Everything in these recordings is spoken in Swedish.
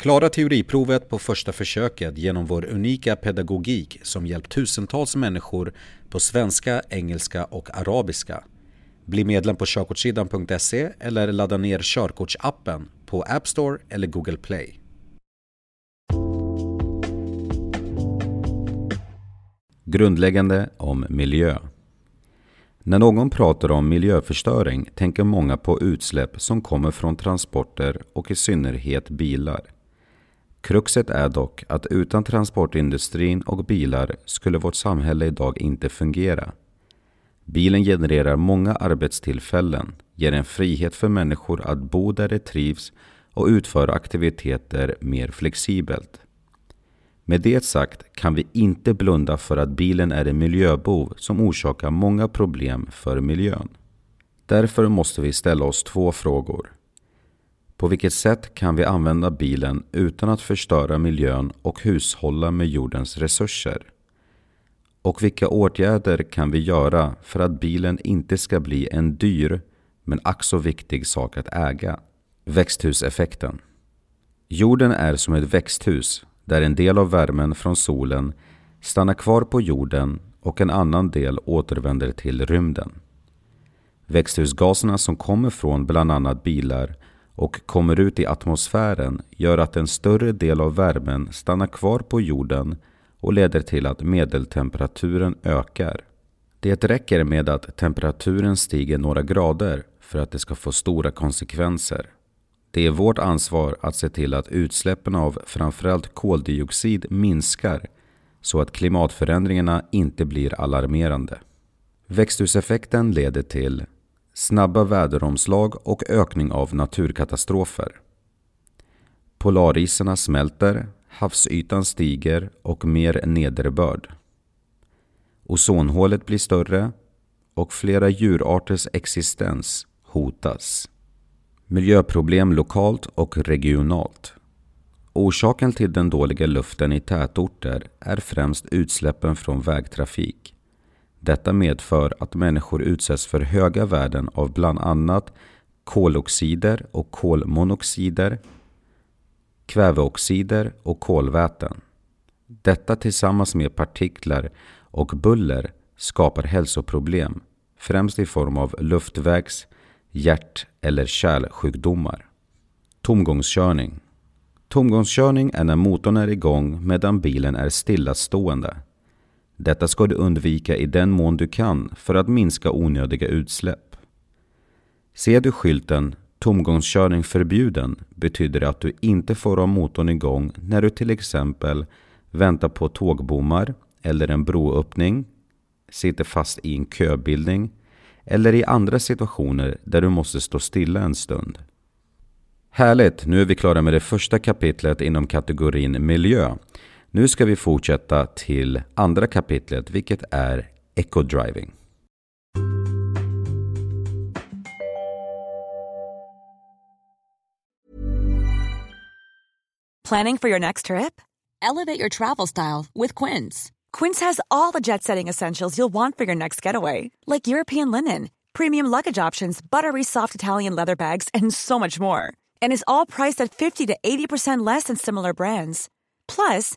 Klara teoriprovet på första försöket genom vår unika pedagogik som hjälpt tusentals människor på svenska, engelska och arabiska. Bli medlem på körkortssidan.se eller ladda ner körkortsappen på App Store eller Google Play. Grundläggande om miljö. När någon pratar om miljöförstöring tänker många på utsläpp som kommer från transporter och i synnerhet bilar. Kruxet är dock att utan transportindustrin och bilar skulle vårt samhälle idag inte fungera. Bilen genererar många arbetstillfällen, ger en frihet för människor att bo där de trivs och utföra aktiviteter mer flexibelt. Med det sagt kan vi inte blunda för att bilen är en miljöbov som orsakar många problem för miljön. Därför måste vi ställa oss två frågor. På vilket sätt kan vi använda bilen utan att förstöra miljön och hushålla med jordens resurser? Och vilka åtgärder kan vi göra för att bilen inte ska bli en dyr men ack så viktig sak att äga? Växthuseffekten. Jorden är som ett växthus där en del av värmen från solen stannar kvar på jorden och en annan del återvänder till rymden. Växthusgaserna som kommer från bland annat bilar och kommer ut i atmosfären gör att en större del av värmen stannar kvar på jorden och leder till att medeltemperaturen ökar. Det räcker med att temperaturen stiger några grader för att det ska få stora konsekvenser. Det är vårt ansvar att se till att utsläppen av framförallt koldioxid minskar så att klimatförändringarna inte blir alarmerande. Växthuseffekten leder till snabba väderomslag och ökning av naturkatastrofer. Polarisarna smälter, havsytan stiger och mer nederbörd. Ozonhålet blir större och flera djurarters existens hotas. Miljöproblem lokalt och regionalt. Orsaken till den dåliga luften i tätorter är främst utsläppen från vägtrafik. Detta medför att människor utsätts för höga värden av bland annat koloxider och kolmonoxider, kväveoxider och kolväten. Detta tillsammans med partiklar och buller skapar hälsoproblem, främst i form av luftvägs-, hjärt eller kärlsjukdomar. Tomgångskörning Tomgångskörning är när motorn är igång medan bilen är stillastående. Detta ska du undvika i den mån du kan för att minska onödiga utsläpp. Ser du skylten Tomgångskörning förbjuden betyder det att du inte får ha motorn igång när du till exempel väntar på tågbommar eller en broöppning, sitter fast i en köbildning eller i andra situationer där du måste stå stilla en stund. Härligt, nu är vi klara med det första kapitlet inom kategorin miljö. Nu ska vi fortsätta till andra kapitlet vilket är eco-driving. Planning for your next trip? Elevate your travel style with Quince. Quince has all the jet setting essentials you'll want for your next getaway, like European linen, premium luggage options, buttery soft Italian leather bags, and so much more. And is all priced at 50 to 80% less than similar brands. Plus,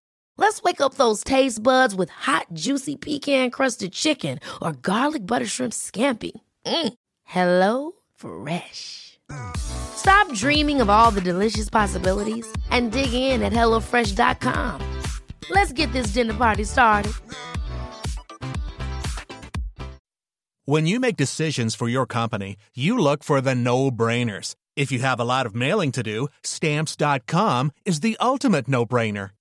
Let's wake up those taste buds with hot, juicy pecan-crusted chicken or garlic butter shrimp scampi. Mm. Hello Fresh. Stop dreaming of all the delicious possibilities and dig in at HelloFresh.com. Let's get this dinner party started. When you make decisions for your company, you look for the no brainers. If you have a lot of mailing to do, Stamps.com is the ultimate no brainer.